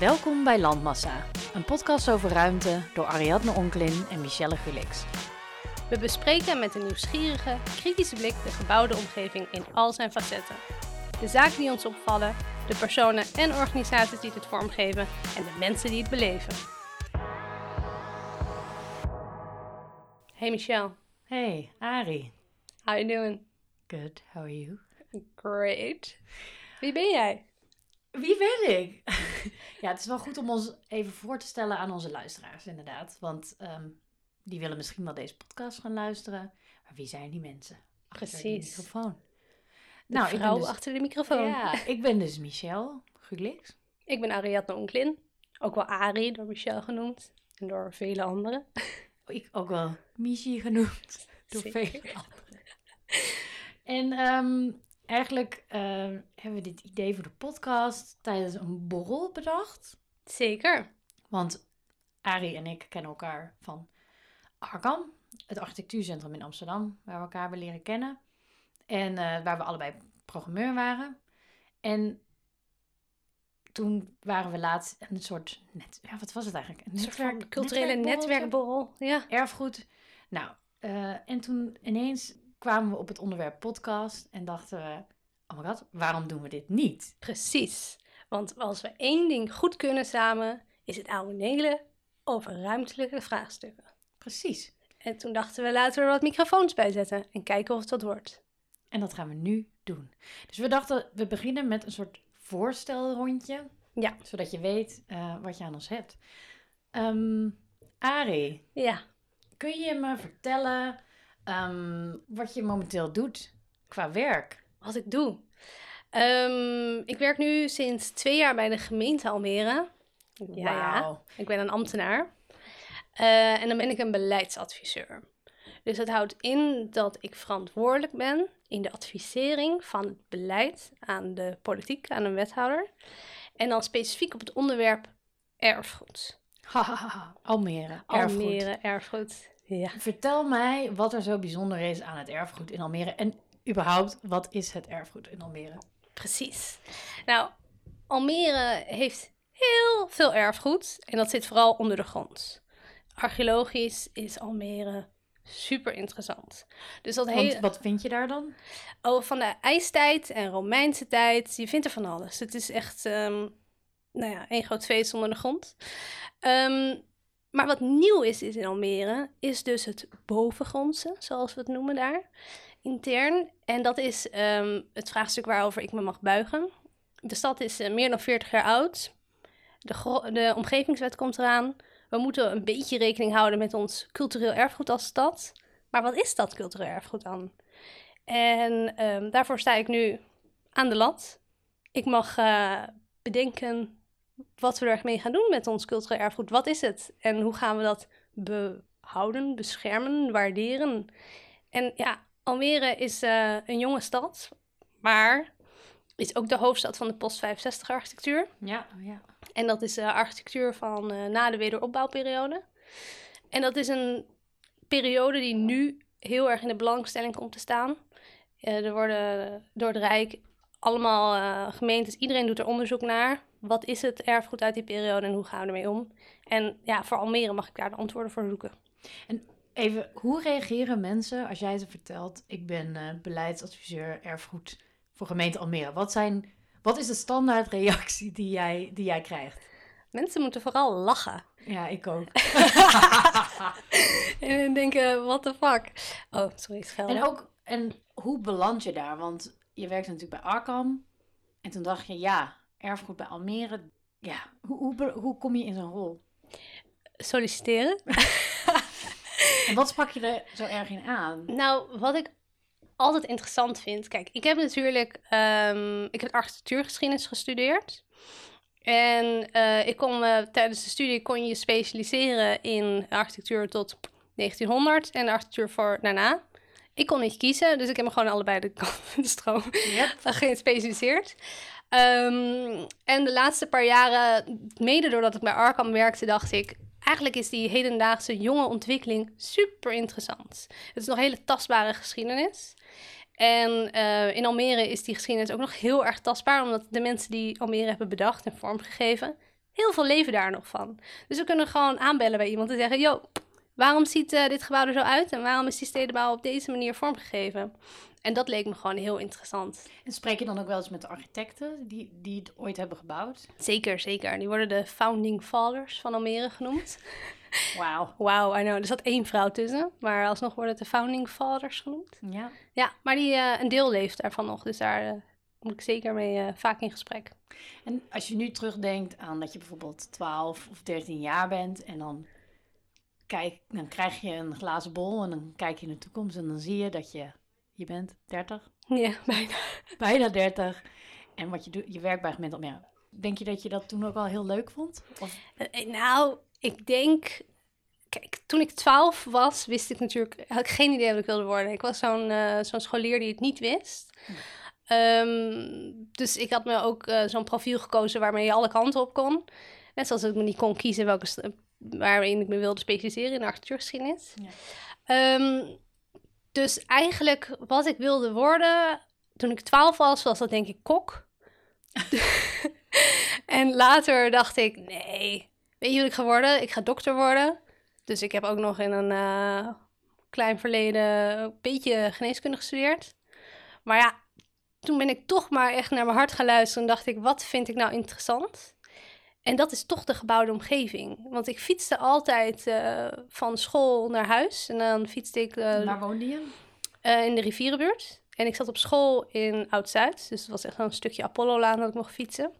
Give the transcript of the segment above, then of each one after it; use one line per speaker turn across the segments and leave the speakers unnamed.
Welkom bij Landmassa, een podcast over ruimte door Ariadne Onklin en Michelle Gulix.
We bespreken met een nieuwsgierige, kritische blik de gebouwde omgeving in al zijn facetten. De zaken die ons opvallen, de personen en organisaties die het vormgeven en de mensen die het beleven. Hey Michelle,
Hey, Ari.
how you doing?
Good, how are you?
Great. Wie ben jij?
Wie ben ik? ja, het is wel goed om ons even voor te stellen aan onze luisteraars, inderdaad. Want ehm, die willen misschien wel deze podcast gaan luisteren. Maar wie zijn die mensen? achter
Precies.
microfoon.
De
Nou,
vrouw
dus-
achter de microfoon.
Ja, ik ben dus Michelle Gulix.
Ik ben Ariadne Onklin, ook wel Ari door Michelle genoemd en door vele anderen.
Ik ook wel Michi genoemd. Door
Zeker.
vele anderen. En ehm, eigenlijk eh, hebben we dit idee voor de podcast tijdens een borrel bedacht.
Zeker.
Want Arie en ik kennen elkaar van Arkham, het architectuurcentrum in Amsterdam, waar we elkaar hebben leren kennen. En eh, waar we allebei programmeur waren. En toen waren we laatst een soort net, ja, wat was het eigenlijk? Een
Een soort
netwerk,
culturele netwerkborrel. Ja.
erfgoed. Nou, eh, en toen ineens kwamen we op het onderwerp podcast en dachten we, oh my god, waarom doen we dit niet?
Precies. Want als we één ding goed kunnen samen, is het oude over ruimtelijke vraagstukken.
Precies.
En toen dachten we, laten we er wat microfoons bij zetten en kijken of het wat wordt.
En dat gaan we nu doen. Dus we dachten, we beginnen met een soort voorstelrondje,
Ja.
zodat je weet eh, wat je aan ons hebt. Ehm Arie,
Ja.
kun je me vertellen ehm, wat je momenteel doet qua werk?
Wat ik doe. Ehm, ik werk nu sinds twee jaar bij de gemeente Almere. Ja, ja. Ik ben een ambtenaar. Eh, en dan ben ik een beleidsadviseur. Dus dat houdt in dat ik verantwoordelijk ben in de advisering van het beleid aan de politiek, aan een wethouder. En dan specifiek op het onderwerp erfgoed.
Hahaha, Almere, erfgoed.
Almere, erfgoed. Ja.
Vertel mij wat er zo bijzonder is aan het erfgoed in Almere. En überhaupt, wat is het erfgoed in Almere?
Precies. Nou, Almere heeft heel veel erfgoed en dat zit vooral onder de grond. Archeologisch is Almere super interessant. Dus dat
Want wat vind je daar dan?
oh, van de ijstijd en Romeinse tijd, je vindt er van alles. Het is echt, ehm, nou ja, één groot feest onder de grond. Ehm, maar wat nieuw is, in Almere, is dus het bovengrondse, zoals we het noemen daar, intern. En dat is ehm, het vraagstuk waarover ik me mag buigen. De stad is eh, meer dan 40 jaar oud. De, de omgevingswet komt eraan. We moeten een beetje rekening houden met ons cultureel erfgoed als stad. Maar wat is dat cultureel erfgoed dan? En ehm, daarvoor sta ik nu aan de lat. Ik mag eh, bedenken wat we ermee gaan doen met ons cultureel erfgoed. Wat is het? En hoe gaan we dat behouden, beschermen, waarderen? En ja, Almere is eh, een jonge stad, maar is ook de hoofdstad van de post-65 architectuur.
Ja, ja.
En dat is de architectuur van eh, na de wederopbouwperiode. En dat is een periode die nu heel erg in de belangstelling komt te staan. Er worden door het Rijk allemaal gemeentes, iedereen doet er onderzoek naar. Wat is het erfgoed uit die periode en hoe gaan we ermee om? En ja, voor Almere mag ik daar de antwoorden voor zoeken.
Even, hoe reageren mensen als jij ze vertelt... ik ben eh, beleidsadviseur erfgoed voor gemeente Almere? Wat, zijn, wat is de standaardreactie die jij, die jij krijgt?
Mensen moeten vooral lachen.
Ja, ik ook.
en denken, what the fuck? Oh, sorry, schel.
en ook, en hoe beland je daar? Want je werkt natuurlijk bij Arkham. En toen dacht je, ja, erfgoed bij Almere. Ja, hoe, hoe, hoe kom je in zo'n rol?
Solliciteren.
En wat sprak je er zo erg in aan?
Nou, wat ik altijd interessant vind. Kijk, ik heb natuurlijk. ehm, ik heb architectuurgeschiedenis gestudeerd. En eh, ik kon me, tijdens de studie kon je specialiseren in architectuur tot 1900 en architectuur voor daarna. Ik kon niet kiezen, dus ik heb me gewoon allebei de de stroom
Yep.
gespecialiseerd. Ehm, en de laatste paar jaren, mede doordat ik bij Arkham werkte, dacht ik... eigenlijk is die hedendaagse jonge ontwikkeling super interessant. Het is nog hele tastbare geschiedenis. En eh, in Almere is die geschiedenis ook nog heel erg tastbaar, omdat de mensen die Almere hebben bedacht en vormgegeven, heel veel leven daar nog van. Dus we kunnen gewoon aanbellen bij iemand en zeggen: Yo, waarom ziet eh, dit gebouw er zo uit en waarom is die stedenbouw op deze manier vormgegeven? En dat leek me gewoon heel interessant.
En spreek je dan ook wel eens met de architecten die, die het ooit hebben gebouwd?
Zeker, zeker. Die worden de founding fathers van Almere genoemd.
Wauw.
Wauw, I know. Er zat één vrouw tussen, maar alsnog worden het de founding fathers genoemd.
Ja.
Ja, maar die, eh, een deel leeft daarvan nog, dus daar eh, moet ik zeker mee eh, vaak in gesprek.
En als je nu terugdenkt aan dat je bijvoorbeeld 12 of 13 jaar bent en dan, kijk, dan krijg je een glazen bol en dan kijk je in de toekomst en dan zie je dat je, je bent 30,
Ja, bijna.
bijna 30 en wat je doet, je werkt bij gemeente Almere. Denk je dat je dat toen ook al heel leuk vond? Of,
Eh, Nou, ik denk. Kijk, toen ik 12 was, wist ik natuurlijk. had ik geen idee wat ik wilde worden. Ik was zo'n eh, zo'n scholier die het niet wist. Ehm, dus ik had me ook eh, zo'n profiel gekozen waarmee je alle kanten op kon. Net zoals ik me niet kon kiezen welke waarin ik me wilde specialiseren in de architectuurgeschiedenis.
Ja.
Ehm, dus eigenlijk wat ik wilde worden toen ik 12 was, was dat denk ik kok. en later dacht ik, nee, weet je wat ik ga worden? Ik ga dokter worden. Dus ik heb ook nog in een eh, klein verleden een beetje geneeskunde gestudeerd. Maar ja, toen ben ik toch maar echt naar mijn hart gaan luisteren en dacht ik, wat vind ik nou interessant? En dat is toch de gebouwde omgeving. Want ik fietste altijd eh, van school naar huis. En dan fietste ik eh,
waar woonde je?
eh, in de rivierenbuurt. En ik zat op school in Oud-Zuid. Dus het was echt een stukje Apollo-laan dat ik mocht fietsen.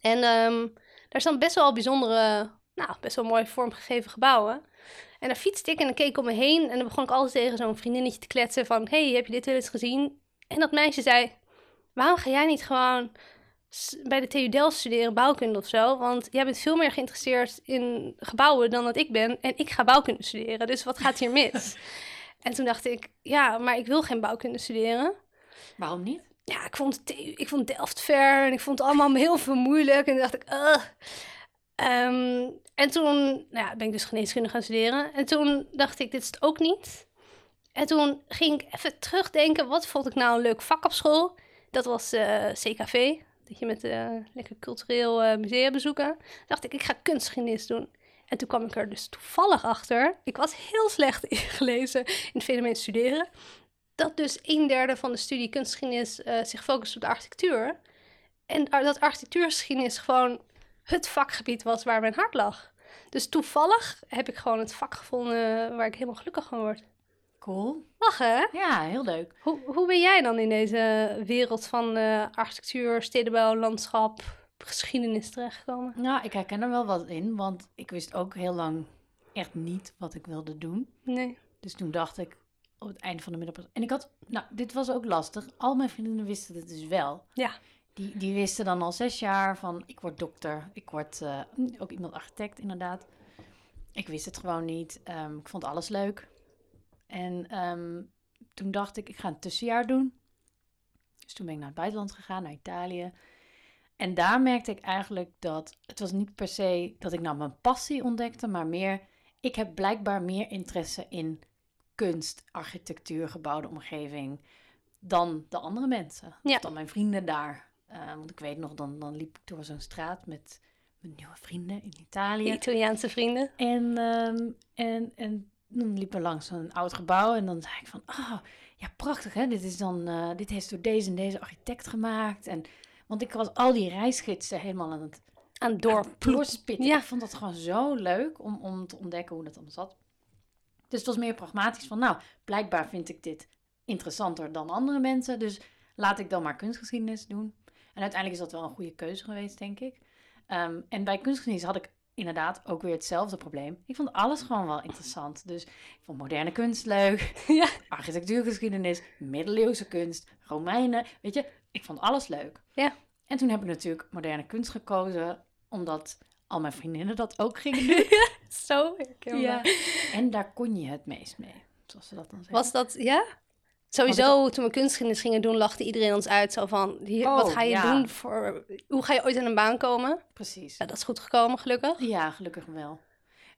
En ehm, daar staan best wel bijzondere, nou, best wel mooi vormgegeven gebouwen. En daar fietste ik en dan keek ik om me heen. En dan begon ik altijd tegen zo'n vriendinnetje te kletsen van... hey, heb je dit wel eens gezien? En dat meisje zei... waarom ga jij niet gewoon bij de TU Delft studeren, bouwkunde of zo? Want jij bent veel meer geïnteresseerd in gebouwen dan dat ik ben. En ik ga bouwkunde studeren, dus wat gaat hier mis? en toen dacht ik, ja, maar ik wil geen bouwkunde studeren.
Waarom niet?
Ja, ik vond, TU ik vond Delft ver en ik vond het allemaal heel veel moeilijk. En toen dacht ik, ugh. Ehm, en toen nou ja, ben ik dus geneeskunde gaan studeren. En toen dacht ik, dit is het ook niet. En toen ging ik even terugdenken, wat vond ik nou een leuk vak op school? Dat was eh, CKV, met eh lekker cultureel eh, musea bezoeken. dacht ik, ik ga kunstgeschiedenis doen. En toen kwam ik er dus toevallig achter. Ik was heel slecht ingelezen in het fenomeen studeren. Dat dus een derde van de studie kunstgeschiedenis eh, zich focust op de architectuur. En dat architectuurgeschiedenis gewoon het vakgebied was waar mijn hart lag. Dus toevallig heb ik gewoon het vak gevonden waar ik helemaal gelukkig van word.
Cool.
Lachen, hè?
Ja, heel leuk.
Hoe, hoe ben jij dan in deze wereld van eh, architectuur, stedenbouw, landschap, geschiedenis terechtgekomen?
Nou, ik herken er wel wat in, want ik wist ook heel lang echt niet wat ik wilde doen.
Nee.
Dus toen dacht ik op het einde van de middag. En ik had, nou, dit was ook lastig. Al mijn vriendinnen wisten het dus wel.
Ja.
Die, die wisten dan al zes jaar van ik word dokter. Ik word eh, ook iemand architect, inderdaad. Ik wist het gewoon niet. Ehm, ik vond alles leuk. En ehm, toen dacht ik, ik ga een tussenjaar doen. Dus toen ben ik naar het buitenland gegaan, naar Italië. En daar merkte ik eigenlijk dat het was niet per se dat ik nou mijn passie ontdekte, maar meer, ik heb blijkbaar meer interesse in kunst, architectuur, gebouwde omgeving dan de andere mensen.
Ja.
Of dan mijn vrienden daar. Eh, want ik weet nog, dan, dan liep ik door zo'n straat met mijn nieuwe vrienden in Italië.
Italiaanse vrienden.
En, ehm, en, en dan liepen we langs zo'n oud gebouw en dan zei ik van, ah, ja prachtig hè, dit is dan, eh, dit heeft door deze en deze architect gemaakt. En, want ik was al die reisgidsen helemaal aan het
Aan
doorspitten.
Ja.
Ik vond dat gewoon zo leuk om, om te ontdekken hoe dat allemaal zat. Dus het was meer pragmatisch van, nou, blijkbaar vind ik dit interessanter dan andere mensen, dus laat ik dan maar kunstgeschiedenis doen. En uiteindelijk is dat wel een goede keuze geweest, denk ik. Ehm, en bij kunstgeschiedenis had ik inderdaad ook weer hetzelfde probleem. Ik vond alles gewoon wel interessant. Dus ik vond moderne kunst leuk,
Ja.
architectuurgeschiedenis, middeleeuwse kunst, Romeinen. Weet je, ik vond alles leuk.
Ja.
En toen heb ik natuurlijk moderne kunst gekozen, omdat al mijn vriendinnen dat ook gingen doen.
Zo herkenbaar.
En daar kon je het meest mee, zoals ze dat dan zeggen.
Was dat, ja? Sowieso, toen we kunstgeschiedenis gingen doen, lachte iedereen ons uit. Zo van, hier,
Oh,
wat ga je
ja.
doen voor... Hoe ga je ooit aan een baan komen?
Precies.
Ja, dat is goed gekomen, gelukkig.
Ja, gelukkig wel.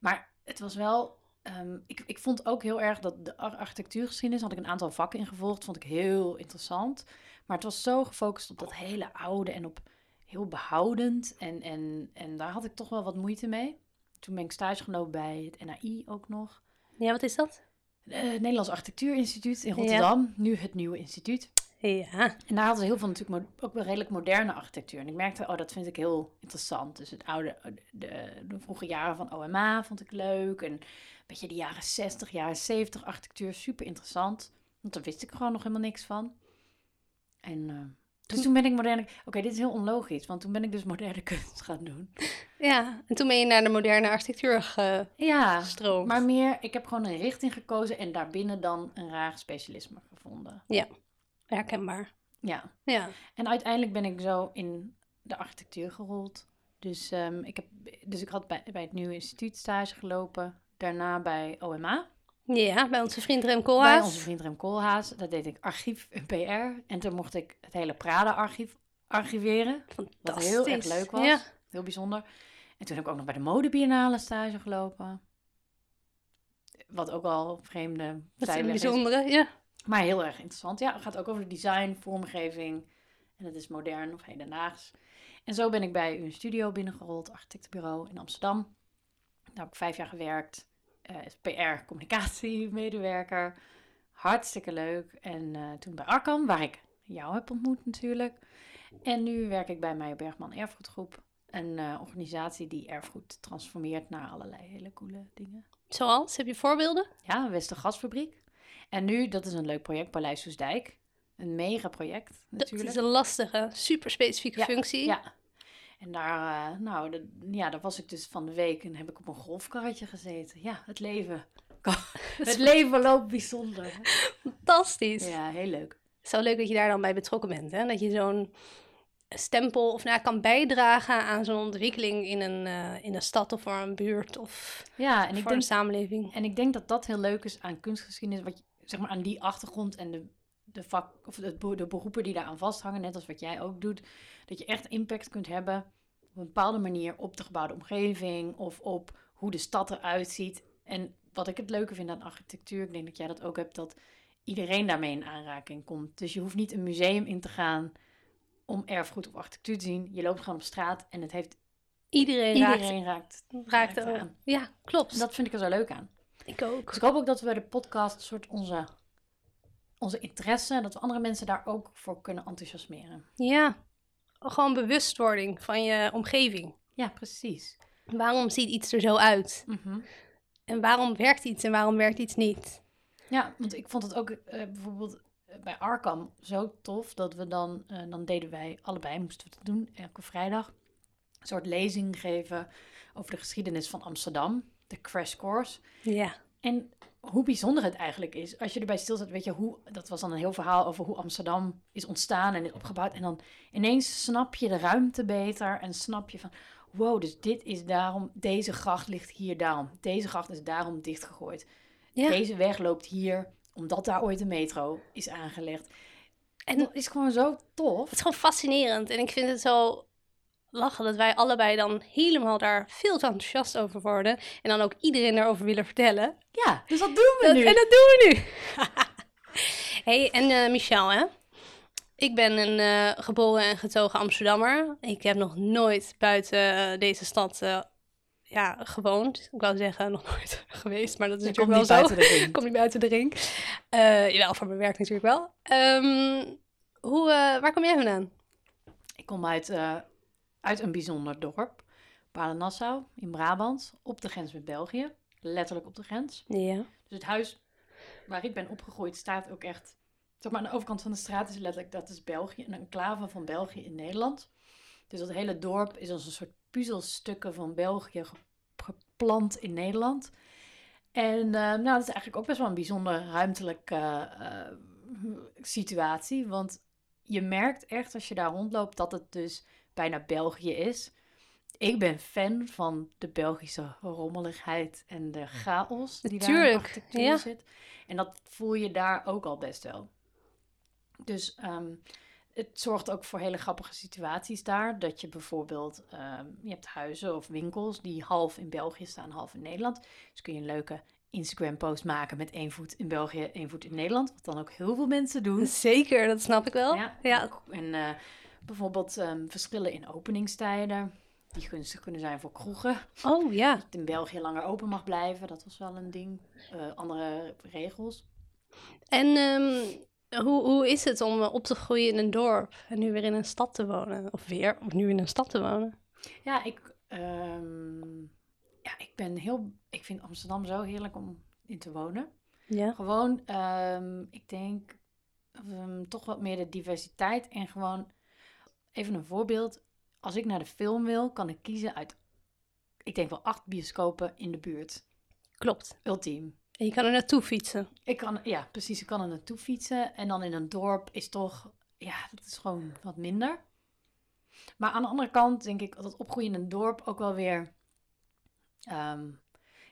Maar het was wel. ehm, ik, ik vond ook heel erg dat de ar- architectuurgeschiedenis had ik een aantal vakken ingevolgd. Vond ik heel interessant. Maar het was zo gefocust op dat hele oude en op heel behoudend. En, en, en daar had ik toch wel wat moeite mee. Toen ben ik stage gelopen bij het NAI ook nog.
Ja, wat is dat?
Eh, Nederlands Architectuurinstituut in Rotterdam. Nu het nieuwe instituut.
Ja.
En daar hadden ze heel veel natuurlijk ook wel redelijk moderne architectuur. En ik merkte, oh, dat vind ik heel interessant. Dus het oude, de, de vroege jaren van OMA vond ik leuk. En een beetje de jaren 60, jaren 70 architectuur, super interessant. Want daar wist ik gewoon nog helemaal niks van. En eh, dus toen ben ik moderne... Oké, dit is heel onlogisch, want toen ben ik dus moderne kunst gaan doen.
Ja, en toen ben je naar de moderne architectuur
Ja,
gestroomd.
maar meer, ik heb gewoon een richting gekozen en daarbinnen dan een raar specialisme gevonden.
Herkenbaar.
Ja.
Ja.
En uiteindelijk ben ik zo in de architectuur gerold. Dus, ehm, ik, heb, dus ik had bij, bij het nieuwe instituut stage gelopen. Daarna bij OMA.
Ja, bij onze vriend Rem
Bij
Koolhaas.
onze vriend Rem Koolhaas. Daar deed ik archief en PR. En toen mocht ik het hele Prada-archief archiveren. Wat heel erg leuk was.
Ja.
Heel bijzonder. En toen heb ik ook nog bij de Modebiennale stage gelopen. Wat ook al vreemde
Dat is
zijweg is.
bijzondere, ja.
Maar heel erg interessant. Ja, het gaat ook over design, vormgeving. En het is modern of hedendaags. En zo ben ik bij een studio binnengerold, architectenbureau in Amsterdam. Daar heb ik vijf jaar gewerkt. Eh, als PR, communicatie, medewerker. Hartstikke leuk. En eh, toen bij Arkham, waar ik jou heb ontmoet natuurlijk. En nu werk ik bij Meijer Bergman Erfgoedgroep. Een eh, organisatie die erfgoed transformeert naar allerlei hele coole dingen.
Zoals? Heb je voorbeelden?
Ja, Westergasfabriek. En nu, dat is een leuk project, Paleis Soesdijk. Een mega project
Dat
natuurlijk.
is een lastige, super specifieke
Ja,
functie.
Ja. En daar, eh, nou, de, ja, daar was ik dus van de week en heb ik op een golfkarretje gezeten. Ja, het leven. Het leven loopt bijzonder.
Fantastisch.
Ja, heel leuk.
Zo leuk dat je daar dan bij betrokken bent. Hè? Dat je zo'n stempel of nou, kan bijdragen aan zo'n ontwikkeling in een, eh, in een stad of voor een buurt of
Ja, en ik,
voor
denk,
een samenleving.
en ik denk dat dat heel leuk is aan kunstgeschiedenis. Wat je, zeg maar aan die achtergrond en de, de, vak, of de beroepen die daaraan vasthangen. Net als wat jij ook doet. Dat je echt impact kunt hebben op een bepaalde manier op de gebouwde omgeving. Of op hoe de stad eruit ziet. En wat ik het leuke vind aan architectuur, ik denk dat jij dat ook hebt, dat iedereen daarmee in aanraking komt. Dus je hoeft niet een museum in te gaan om erfgoed of architectuur te zien. Je loopt gewoon op straat en het heeft
Iedereen,
iedereen raakt.
raakt
raakt
er-
aan.
Ja, klopt.
Dat vind ik er zo leuk aan.
ik ook.
Dus ik hoop ook dat we bij de podcast een soort onze, onze interesse, dat we andere mensen daar ook voor kunnen enthousiasmeren.
Ja, gewoon bewustwording van je omgeving.
Ja, precies.
Waarom ziet iets er zo uit?
Mhm.
En waarom werkt iets en waarom werkt iets niet?
Ja, want ik vond het ook eh, bijvoorbeeld eh, bij Arkham zo tof dat we dan, eh, dan deden wij allebei, moesten we het doen, elke vrijdag, een soort lezing geven over de geschiedenis van Amsterdam, de crash course.
Ja,
En hoe bijzonder het eigenlijk is. Als je erbij stilzet, weet je hoe... Dat was dan een heel verhaal over hoe Amsterdam is ontstaan en is opgebouwd. En dan ineens snap je de ruimte beter en snap je van... Wow, dus dit is daarom... Deze gracht ligt hier daarom. Deze gracht is daarom dichtgegooid.
ja.
Deze weg loopt hier omdat daar ooit een metro is aangelegd. En
En
dat is gewoon zo tof.
het is gewoon fascinerend. En ik vind het zo lachen dat wij allebei dan helemaal daar veel te enthousiast over worden. En dan ook iedereen erover willen vertellen.
Ja, dus dat doen we
Dat-
nu.
en dat doen we nu. hey, en eh, Michel, hè? Ik ben een eh, geboren en getogen Amsterdammer. Ik heb nog nooit buiten eh, deze stad ja, gewoond. Ik wou zeggen, nog nooit geweest, maar dat is natuurlijk wel
buiten
zo.
de ring.
Kom niet buiten de ring. Jawel, voor mijn werk natuurlijk wel. Ehm, hoe, waar kom jij vandaan?
Ik kom uit, uit een bijzonder dorp, Palennassau in Brabant, op de grens met België. Letterlijk op de grens.
Ja.
Dus het huis waar ik ben opgegroeid staat ook echt... Zeg maar, aan de overkant van de straat is letterlijk, dat is België, een enclave van België in Nederland. Dus dat hele dorp is als een soort puzzelstukken van België ge- geplant in Nederland. En eh, nou, dat is eigenlijk ook best wel een bijzonder ruimtelijke eh, situatie. Want je merkt echt als je daar rondloopt dat het dus bijna België is. Ik ben fan van de Belgische rommeligheid en de chaos die daar
Natuurlijk,
architectuur
ja.
zit. En dat voel je daar ook al best wel. Dus ehm, het zorgt ook voor hele grappige situaties daar. Dat je bijvoorbeeld, ehm, je hebt huizen of winkels die half in België staan, half in Nederland. Dus kun je een leuke Instagram post maken met één voet in België, één voet in Nederland. Wat dan ook heel veel mensen doen.
Zeker, dat snap ik wel.
Ja,
Ja.
En eh, bijvoorbeeld ehm, verschillen in openingstijden. Die gunstig kunnen zijn voor kroegen.
Oh ja.
Dat in België langer open mag blijven, dat was wel een ding. Eh, andere regels.
En ehm, hoe, hoe is het om eh, op te groeien in een dorp en nu weer in een stad te wonen? Of weer, of nu in een stad te wonen?
Ja, ik, ehm, ja, ik ben heel. Ik vind Amsterdam zo heerlijk om in te wonen.
Ja.
Gewoon, ik denk toch wat meer de diversiteit en gewoon even een voorbeeld. Als ik naar de film wil, kan ik kiezen uit, ik denk wel acht bioscopen in de buurt.
Klopt.
Ultiem.
En je kan er naartoe fietsen.
Ik kan, ja, precies. Ik kan er naartoe fietsen. En dan in een dorp is toch, ja, dat is gewoon wat minder. Maar aan de andere kant denk ik dat opgroeien in een dorp ook wel weer, ehm,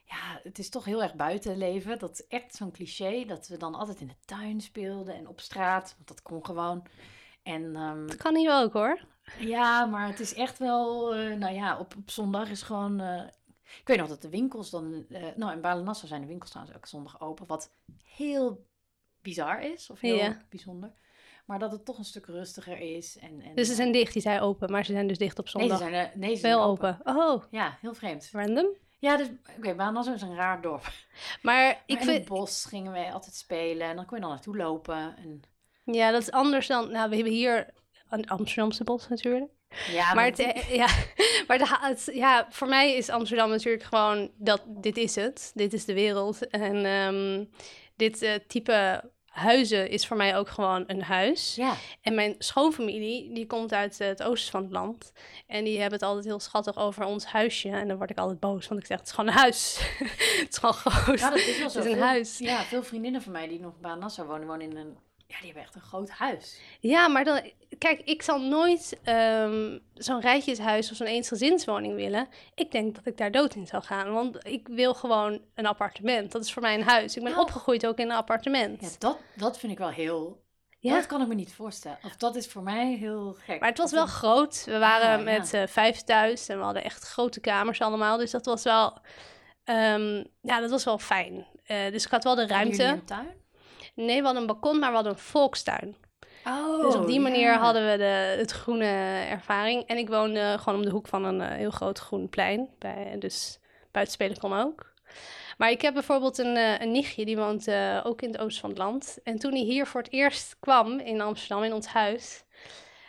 ja, het is toch heel erg buitenleven. Dat is echt zo'n cliché dat we dan altijd in de tuin speelden en op straat, want dat kon gewoon. En ehm,
Dat kan hier ook hoor.
ja, maar het is echt wel, eh, nou ja, op, op zondag is gewoon. eh, ik weet nog dat de winkels dan. eh, nou, in Balenassa zijn de winkels trouwens ook zondag open. Wat heel bizar is, of heel
Ja.
bijzonder. Maar dat het toch een stuk rustiger is. En, en,
Dus ze zijn dicht, die zijn open, maar ze zijn dus dicht op
Nee, ze
zondag.
zijn, nee, ze zijn
Wel open. Oh,
Ja, heel vreemd.
random.
Ja, dus oké, Balenassa is een raar dorp.
Maar
ik in
vind,
het bos gingen wij altijd spelen. En dan kon je dan naartoe lopen. En,
ja, dat is anders dan, nou, we hebben hier een Amsterdamse bos natuurlijk.
ja,
maar het, eh, ja, maar de, het, ja, voor mij is Amsterdam natuurlijk gewoon dat dit is het. Dit is de wereld. En ehm, dit eh, type huizen is voor mij ook gewoon een huis.
ja,
En mijn schoonfamilie, die komt uit het oosten van het land. En die hebben het altijd heel schattig over ons huisje. En dan word ik altijd boos, want ik zeg, het is gewoon een huis. het is gewoon groot.
Ja, dat is wel zo.
Het is een
Veel-
huis.
Ja, veel vriendinnen van mij die nog bij Nassau wonen, wonen in een... Ja, die hebben echt een groot huis.
Ja, maar dan, kijk, ik zal nooit ehm, zo'n rijtjeshuis of zo'n eensgezinswoning willen. Ik denk dat ik daar dood in zou gaan, want ik wil gewoon een appartement. Dat is voor mij een huis. Ik ben
Nou.
opgegroeid ook in een appartement.
Ja, dat, dat vind ik wel heel...
Ja.
Dat kan ik me niet voorstellen. Of dat is voor mij heel gek.
Maar het was wel groot. We waren
Ah, ja.
met eh, vijf thuis en we hadden echt grote kamers allemaal. Dus dat was wel, ehm, ja, dat was wel fijn. Eh, dus ik had wel de ruimte.
een tuin?
Nee, we hadden een balkon, maar we hadden een volkstuin.
Oh,
Dus op die manier
ja.
hadden we de, het groene ervaring. En ik woonde gewoon om de hoek van een eh, heel groot groen plein. Bij, dus buiten spelen kon ook. Maar ik heb bijvoorbeeld een, eh, een nichtje, die woont eh, ook in het oosten van het land. En toen hij hier voor het eerst kwam in Amsterdam, in ons huis...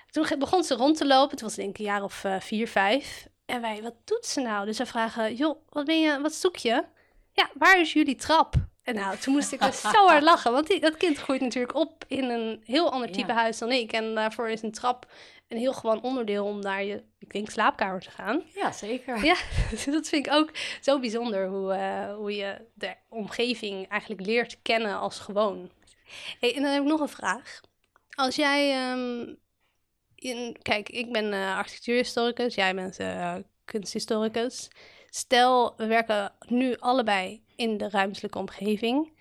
Toen begon ze rond te lopen. Toen was denk ik een jaar of vier, vijf. En wij, wat doet ze nou? Dus we vragen, joh, wat, ben je, wat zoek je? Ja, waar is jullie trap? En nou, toen moest ik dus zo hard lachen. Want die, dat kind groeit natuurlijk op in een heel ander type
Ja.
huis dan ik. En daarvoor is een trap een heel gewoon onderdeel om naar je, ik denk, slaapkamer te gaan.
Ja, zeker.
Ja, dus dat vind ik ook zo bijzonder. Hoe, eh, hoe je de omgeving eigenlijk leert kennen als gewoon. Hey, en dan heb ik nog een vraag. Als jij... ehm, in, kijk, ik ben eh, architectuurhistoricus. Jij bent eh, kunsthistoricus. Stel, we werken nu allebei in de ruimtelijke omgeving.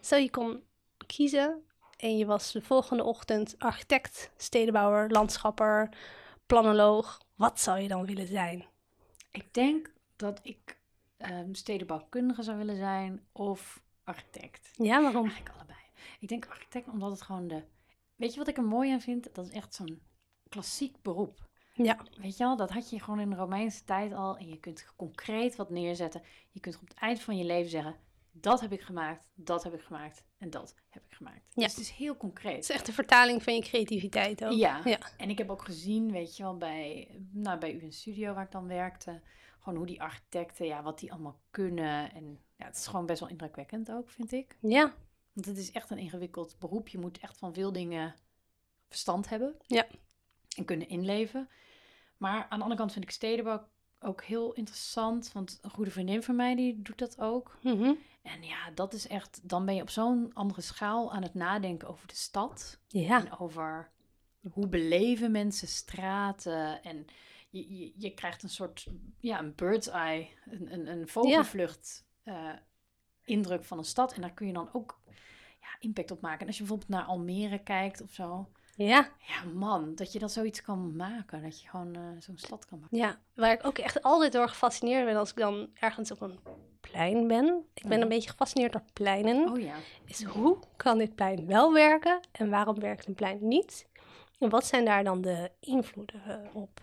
Stel, je kon kiezen en je was de volgende ochtend architect, stedenbouwer, landschapper, planoloog. Wat zou je dan willen zijn?
Ik denk dat ik ehm, stedenbouwkundige zou willen zijn of architect.
Ja, waarom?
Eigenlijk allebei. Ik denk architect omdat het gewoon de... Weet je wat ik er mooi aan vind? Dat is echt zo'n klassiek beroep.
Ja,
Weet je wel, dat had je gewoon in de Romeinse tijd al. En je kunt concreet wat neerzetten. Je kunt op het eind van je leven zeggen... Dat heb ik gemaakt, dat heb ik gemaakt en dat heb ik gemaakt.
Ja.
Dus het is heel concreet.
het is echt een vertaling van je creativiteit ook.
Ja.
Ja.
En ik heb ook gezien, weet je wel, bij, nou, bij u in studio waar ik dan werkte, gewoon hoe die architecten, ja, wat die allemaal kunnen. En ja, het is gewoon best wel indrukwekkend ook, vind ik.
Ja,
Want het is echt een ingewikkeld beroep. Je moet echt van veel dingen verstand hebben.
Ja.
En kunnen inleven. Maar aan de andere kant vind ik stedenbouw ook heel interessant. Want een goede vriendin van mij, die doet dat ook.
Mhm.
En ja, dat is echt, dan ben je op zo'n andere schaal aan het nadenken over de stad.
ja.
En over hoe beleven mensen straten. En je, je, je krijgt een soort, ja, een bird's eye, een, een, een vogelvlucht eh, indruk van een stad. En daar kun je dan ook ja, impact op maken. En als je bijvoorbeeld naar Almere kijkt of zo.
Ja,
Ja, man, dat je dat zoiets kan maken. Dat je gewoon eh, zo'n stad kan maken.
ja. Waar ik ook echt altijd door gefascineerd ben als ik dan ergens op een plein ben. Ik ben een beetje gefascineerd door pleinen.
Oh ja.
Is hoe kan dit plein wel werken en waarom werkt een plein niet? En wat zijn daar dan de invloeden eh, op?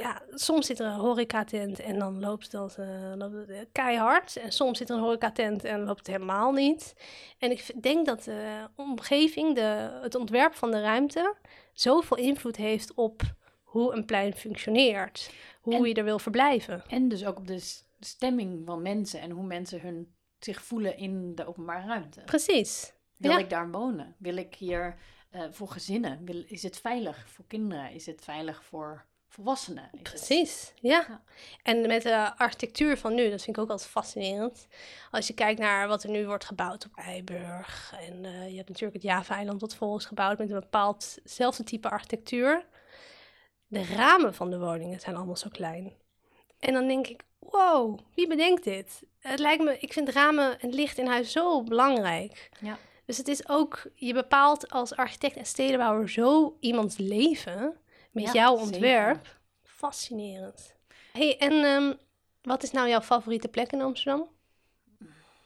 Ja, soms zit er een horecatent en dan loopt dat eh, loopt het, eh, keihard. En soms zit er een horecatent en loopt het helemaal niet. En ik denk dat de omgeving, de, het ontwerp van de ruimte, zoveel invloed heeft op hoe een plein functioneert. Hoe
En-
je er wil verblijven.
En dus ook op de stemming van mensen en hoe mensen hun, zich voelen in de openbare ruimte.
Precies.
Wil
Ja.
ik daar wonen? Wil ik hier eh, voor gezinnen? Wil, is het veilig voor kinderen? Is het veilig voor volwassenen?
Precies, ja.
Ja.
En met de architectuur van nu, dat vind ik ook altijd fascinerend. Als je kijkt naar wat er nu wordt gebouwd op Eiburg. En eh, je hebt natuurlijk het Java-eiland wat vol is gebouwd met een bepaaldzelfde type architectuur. De ramen van de woningen zijn allemaal zo klein. En dan denk ik, wow, wie bedenkt dit? Het lijkt me, ik vind ramen en licht in huis zo belangrijk.
Ja.
Dus het is ook, je bepaalt als architect en stedenbouwer zo iemands leven met
Ja,
jouw
zeker.
ontwerp. Fascinerend. hey, en ehm, wat is nou jouw favoriete plek in Amsterdam?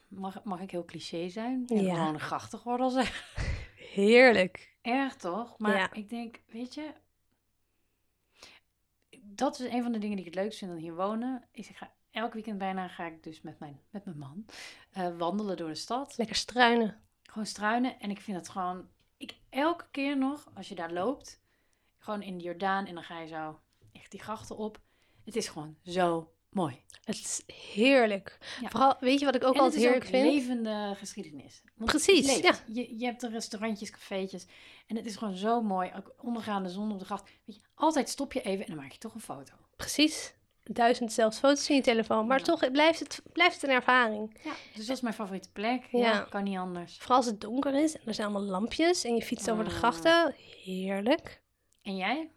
Mag, mag ik heel cliché zijn? En
Ja.
gewoon een grachtengordel zeggen?
Heerlijk.
Erg toch? Maar
Ja.
ik denk, weet je... Dat is een van de dingen die ik het leukst vind aan hier wonen. Is ik ga, elk weekend bijna ga ik dus met mijn, met mijn man eh, wandelen door de stad.
Lekker struinen.
Gewoon struinen. En ik vind het gewoon... Ik, elke keer nog, als je daar loopt... Gewoon in de Jordaan en dan ga je zo echt die grachten op. Het is gewoon zo mooi.
Het is heerlijk.
Ja.
Vooral, weet je wat ik ook
en
altijd
het is
heerlijk
ook
vind?
levende geschiedenis. Want
Precies, ja.
Je, je hebt de restaurantjes, cafeetjes. En het is gewoon zo mooi. Ook ondergaande zon op de gracht. Weet je, altijd stop je even en dan maak je toch een foto.
Precies. Duizend zelfs foto's in je telefoon. Maar
Ja.
toch blijft, het, blijft het een ervaring.
Ja, dus dat is mijn favoriete plek. Ja,
Ja.
kan niet anders.
Vooral als het donker is en er zijn allemaal lampjes en je fietst over de
Mm.
grachten. Heerlijk.
En jij?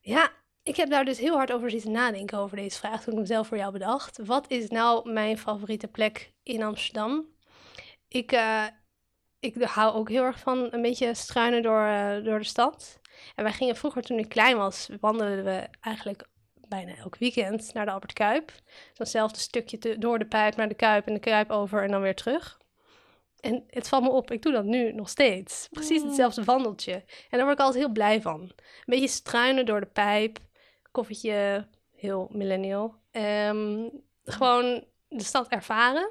Ja, ik heb daar dus heel hard over zitten nadenken over deze vraag toen ik hem zelf voor jou bedacht. Wat is nou mijn favoriete plek in Amsterdam? Ik, eh, ik hou ook heel erg van een beetje struinen door, eh, door de stad. En wij gingen vroeger, toen ik klein was, wandelden we eigenlijk bijna elk weekend naar de Albert Kuip. Datzelfde stukje door de pijp naar de Kuip en de Kuip over en dan weer terug. En het valt me op, ik doe dat nu nog steeds. Precies
Mm.
hetzelfde wandeltje. En daar word ik altijd heel blij van. Een beetje struinen door de pijp. Koffietje, heel millennial. Ehm, gewoon de stad ervaren.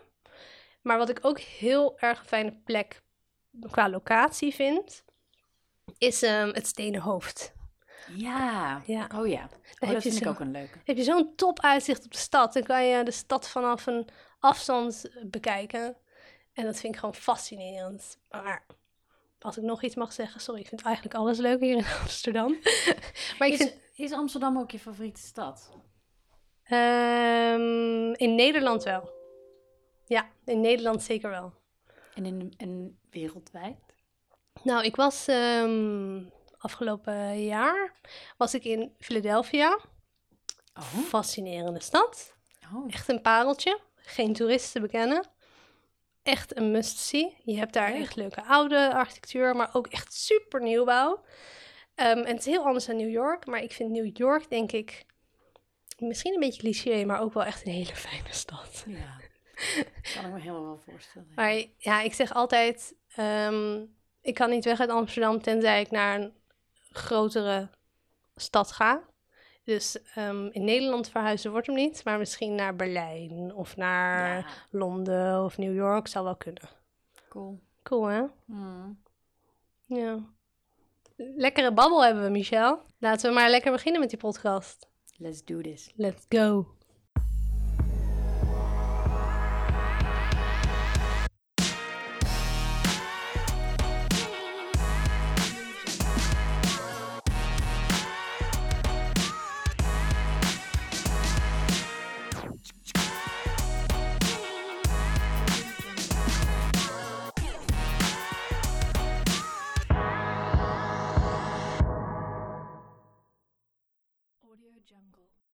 Maar wat ik ook heel erg een fijne plek qua locatie vind, is ehm, het Stenen Hoofd.
Ja.
Ja.
Oh ja. Oh,
heb
dat
je
vind ik ook een leuke.
Heb je zo'n top uitzicht op de stad. Dan kan je de stad vanaf een afstand bekijken. En dat vind ik gewoon fascinerend. Maar als ik nog iets mag zeggen, sorry, ik vind eigenlijk alles leuk hier in Amsterdam. maar ik
Is,
vind
is Amsterdam ook je favoriete stad?
ehm, in Nederland wel. Ja, in Nederland zeker wel.
En, in, en wereldwijd?
Nou, ik was ehm, afgelopen jaar was ik in Philadelphia.
Oh.
Fascinerende stad.
oh.
Echt een pareltje. Geen toeristen bekennen. Echt een must-see. Je hebt daar echt leuke oude architectuur, maar ook echt super nieuwbouw. Ehm, en het is heel anders dan New York, maar ik vind New York, denk ik, misschien een beetje cliché, maar ook wel echt een hele fijne stad.
Ja. kan ik me helemaal wel voorstellen.
Maar ja, ik zeg altijd, ehm, ik kan niet weg uit Amsterdam tenzij ik naar een grotere stad ga. Dus ehm, in Nederland verhuizen wordt hem niet, maar misschien naar Berlijn of naar
Ja,
Londen of New York zou wel kunnen.
cool.
Cool, hè?
Hmm.
Ja. Lekkere babbel hebben we, Michel. Laten we maar lekker beginnen met die podcast.
Let's do this.
Let's go.